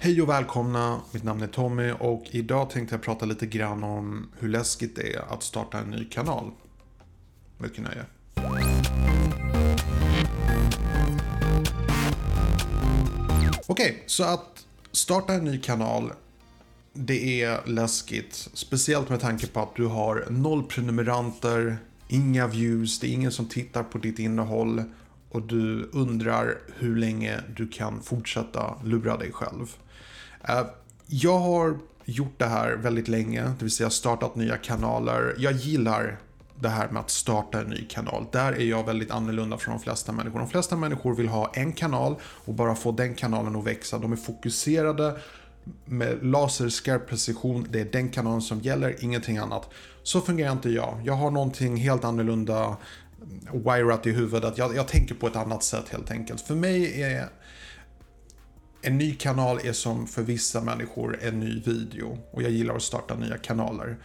Hej och välkomna, mitt namn är Tommy och idag tänkte jag prata lite grann om hur läskigt det är att starta en ny kanal. Mycket nöje. Okej, okay, så att starta en ny kanal det är läskigt. Speciellt med tanke på att du har noll prenumeranter, inga views, det är ingen som tittar på ditt innehåll och du undrar hur länge du kan fortsätta lura dig själv. Eh, jag har gjort det här väldigt länge, det vill säga startat nya kanaler. Jag gillar det här med att starta en ny kanal. Där är jag väldigt annorlunda från de flesta människor. De flesta människor vill ha en kanal och bara få den kanalen att växa. De är fokuserade med laserskarp precision. Det är den kanalen som gäller, ingenting annat. Så fungerar inte jag. Jag har någonting helt annorlunda wirat i huvudet. Jag, jag tänker på ett annat sätt helt enkelt. För mig är en ny kanal är som för vissa människor en ny video och jag gillar att starta nya kanaler.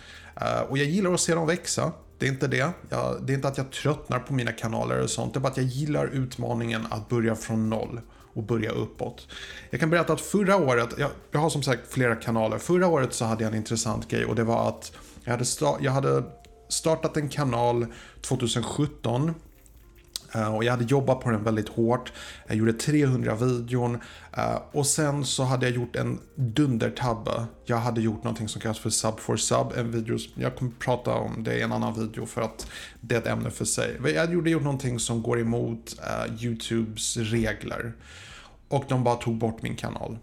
Uh, och jag gillar att se dem växa. Det är inte det. Jag, det är inte att jag tröttnar på mina kanaler och sånt. Det är bara att jag gillar utmaningen att börja från noll och börja uppåt. Jag kan berätta att förra året, jag, jag har som sagt flera kanaler. Förra året så hade jag en intressant grej och det var att jag hade, jag hade startat en kanal 2017 Eh, och jag hade jobbat på den väldigt hårt. Jag gjorde 300 videon eh, och sen så hade jag gjort en dundertabbe. Jag hade gjort någonting som kallas för sub for sub. En video, jag kommer prata om det i en annan video för att det är ett ämne för sig. Jag hade gjort någonting som går emot eh, YouTubes regler. Och de bara tog bort min kanal.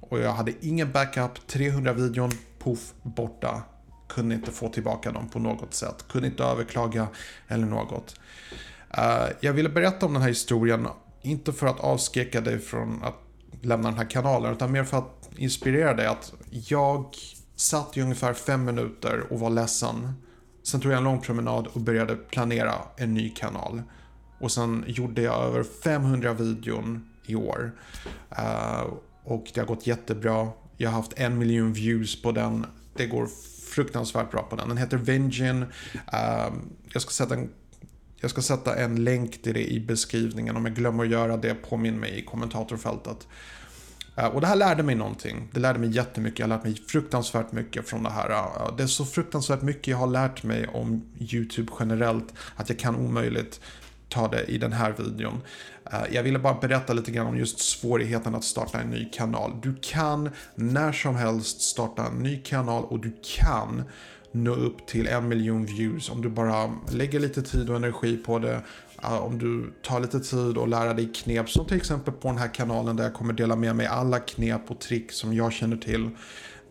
Och jag hade ingen backup, 300 videon, poff, borta kunde inte få tillbaka dem på något sätt. Kunde inte överklaga eller något. Eh, jag ville berätta om den här historien, inte för att avskräcka dig från att lämna den här kanalen, utan mer för att inspirera dig att jag satt i ungefär fem minuter och var ledsen. Sen tog jag en lång promenad och började planera en ny kanal. Och sen gjorde jag över 500 videon i år. Uh, och det har gått jättebra. Jag har haft en miljon views på den. Det går fruktansvärt bra på den. Den heter Vengin. Uh, eh, jag, ska sätta en, jag ska sätta en länk till det i beskrivningen. Om jag glömmer att göra det, påminn mig i kommentatorfältet. Eh, och det här lärde mig någonting. Det lärde mig jättemycket. Jag har lärt mig fruktansvärt mycket från det här. Eh, det är så fruktansvärt mycket jag har lärt mig om YouTube generellt att jag kan omöjligt ta det i den här videon. Eh, jag ville bara berätta lite grann om just svårigheten att starta en ny kanal. Du kan när som helst starta en ny kanal och du kan nå upp till en miljon views om du bara lägger lite tid och energi på det. Om du tar lite tid och lär dig knep som till exempel på den här kanalen där jag kommer dela med mig alla knep och trick som jag känner till.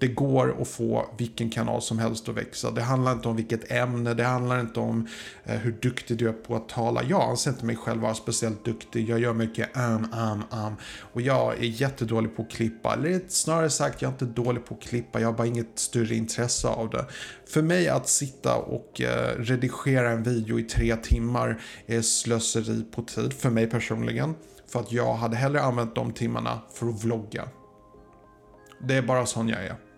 Det går att få vilken kanal som helst att växa. Det handlar inte om vilket ämne, det handlar inte om eh, hur duktig du är på att tala. Jag anser inte mig själv vara speciellt duktig. Jag gör mycket am, am, am. Och jag är jättedålig på att klippa. Eller snarare sagt, jag är inte dålig på att klippa. Jag har bara inget större intresse av det. För mig att sitta och eh, redigera en video i tre timmar är slöseri på tid. För mig personligen. För att jag hade hellre använt de timmarna för att vlogga. Det är bara sån jag är.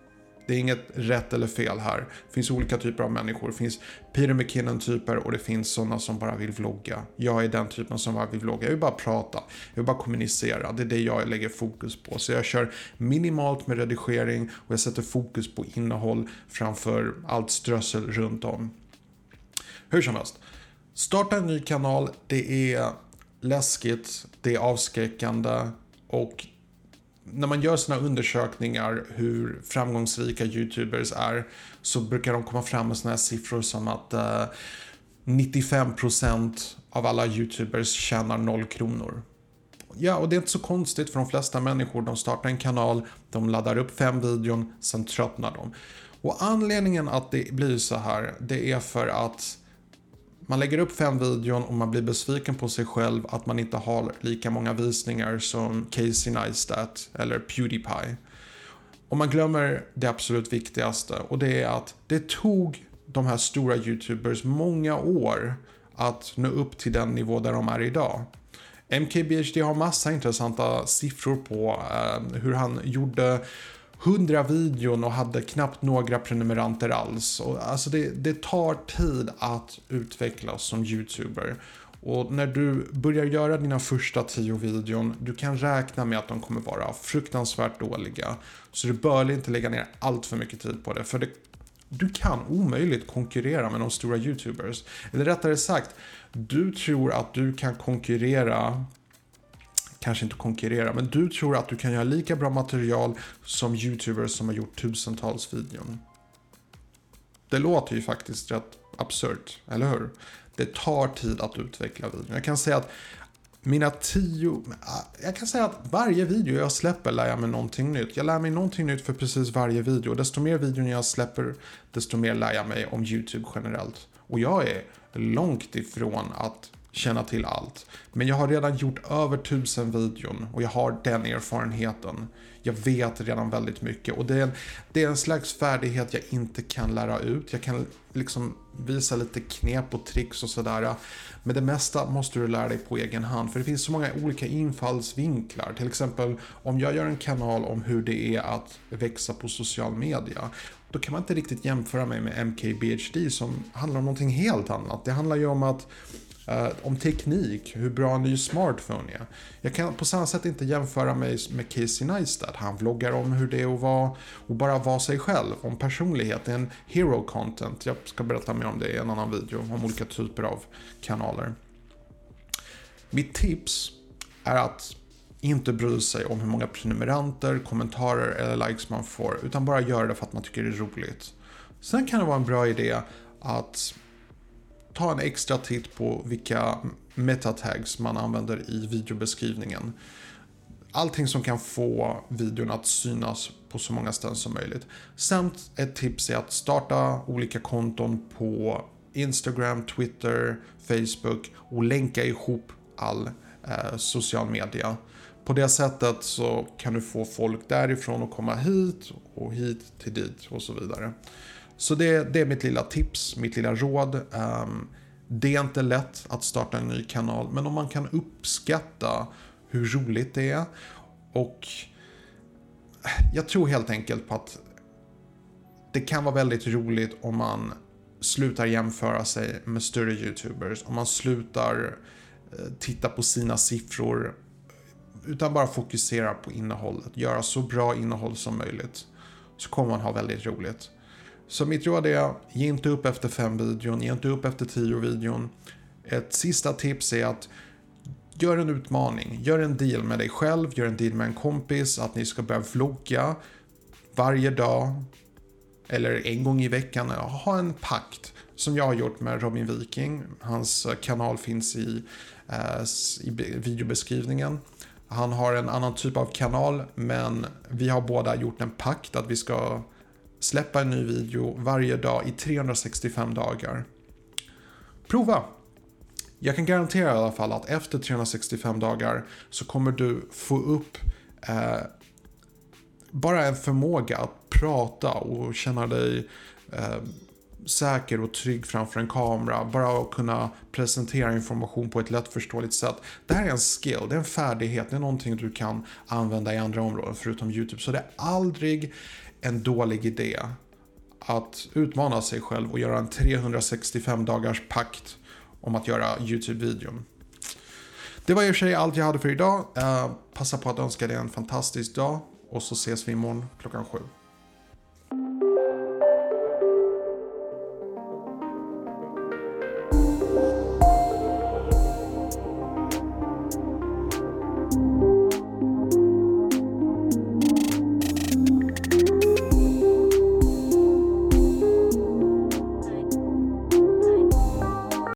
Det är inget rätt eller fel här. Det finns olika typer av människor. Det finns Peter McKinnon-typer och det finns sådana som bara vill vlogga. Jag är den typen som bara vill vlogga. Jag vill bara prata. Jag vill bara kommunicera. Det är det jag lägger fokus på. Så jag kör minimalt med redigering och jag sätter fokus på innehåll framför allt strössel runt om. Hur som helst. Starta en ny kanal. Det är läskigt. Det är avskräckande. Och när man gör sådana undersökningar hur framgångsrika YouTubers är så brukar de komma fram med sådana här siffror som att eh, 95% av alla YouTubers tjänar noll kronor. Ja, och det är inte så konstigt för de flesta människor, de startar en kanal, de laddar upp fem videon, sen tröttnar de. Och anledningen att det blir så här, det är för att man lägger upp fem videon och man blir besviken på sig själv att man inte har lika många visningar som Casey Neistat eller Pewdiepie. Och man glömmer det absolut viktigaste och det är att det tog de här stora YouTubers många år att nå upp till den nivå där de är idag. MKBHD har massa intressanta siffror på eh, hur han gjorde 100 videon och hade knappt några prenumeranter alls. Och alltså det, det tar tid att utvecklas som YouTuber. Och när du börjar göra dina första tio videon, du kan räkna med att de kommer vara fruktansvärt dåliga. Så du bör inte lägga ner allt för mycket tid på det, för det, du kan omöjligt konkurrera med de stora YouTubers. Eller rättare sagt, du tror att du kan konkurrera kanske inte konkurrera, men du tror att du kan göra lika bra material som YouTubers som har gjort tusentals videon. Det låter ju faktiskt rätt absurt, eller hur? Det tar tid att utveckla videon. Jag kan säga att mina tio... Jag kan säga att varje video jag släpper lär jag mig någonting nytt. Jag lär mig någonting nytt för precis varje video. Desto mer videon jag släpper, desto mer lär jag mig om YouTube generellt. Och jag är långt ifrån att känna till allt. Men jag har redan gjort över tusen videon och jag har den erfarenheten. Jag vet redan väldigt mycket och det är, en, det är en slags färdighet jag inte kan lära ut. Jag kan liksom visa lite knep och tricks och sådär. Men det mesta måste du lära dig på egen hand för det finns så många olika infallsvinklar. Till exempel om jag gör en kanal om hur det är att växa på social media. Då kan man inte riktigt jämföra mig med MKBHD som handlar om någonting helt annat. Det handlar ju om att Uh, om teknik, hur bra en ny smartphone är. Jag kan på samma sätt inte jämföra mig med Casey Neistat. Han vloggar om hur det är att vara och bara vara sig själv. Om personlighet, en hero content. Jag ska berätta mer om det i en annan video. Om olika typer av kanaler. Mitt tips är att inte bry sig om hur många prenumeranter, kommentarer eller likes man får. Utan bara göra det för att man tycker det är roligt. Sen kan det vara en bra idé att ta en extra titt på vilka metatags man använder i videobeskrivningen. Allting som kan få videon att synas på så många ställen som möjligt. Samt ett tips är att starta olika konton på Instagram, Twitter, Facebook och länka ihop all eh, social media. På det sättet så kan du få folk därifrån att komma hit och hit till dit och så vidare. Så det, det är mitt lilla tips, mitt lilla råd. Um, det är inte lätt att starta en ny kanal, men om man kan uppskatta hur roligt det är och eh, jag tror helt enkelt på att det kan vara väldigt roligt om man slutar jämföra sig med större YouTubers, om man slutar eh, titta på sina siffror eh, utan bara fokusera på innehållet, göra så bra innehåll som möjligt så kommer man ha väldigt roligt. Så mitt råd är, ge inte upp efter fem videon, ge inte upp efter tio videon. Ett sista tips är att gör en utmaning, gör en deal med dig själv, gör en deal med en kompis att ni ska börja vlogga varje dag eller en gång i veckan. Ha en pakt som jag har gjort med Robin Viking. Hans eh, kanal finns i, eh, i videobeskrivningen. Han har en annan typ av kanal men vi har båda gjort en pakt att vi ska släppa en ny video varje dag i 365 dagar. Prova! Jag kan garantera i alla fall att efter 365 dagar så kommer du få upp eh, bara en förmåga att prata och känna dig eh, säker och trygg framför en kamera. Bara att kunna presentera information på ett lättförståeligt sätt. Det här är en skill, det är en färdighet, det är någonting du kan använda i andra områden förutom YouTube. Så det är aldrig en dålig idé att utmana sig själv och göra en 365 dagars pakt om att göra YouTube-videon. Det var i och för sig allt jag hade för idag. Uh, passa på att önska dig en fantastisk dag och så ses vi imorgon klockan sju.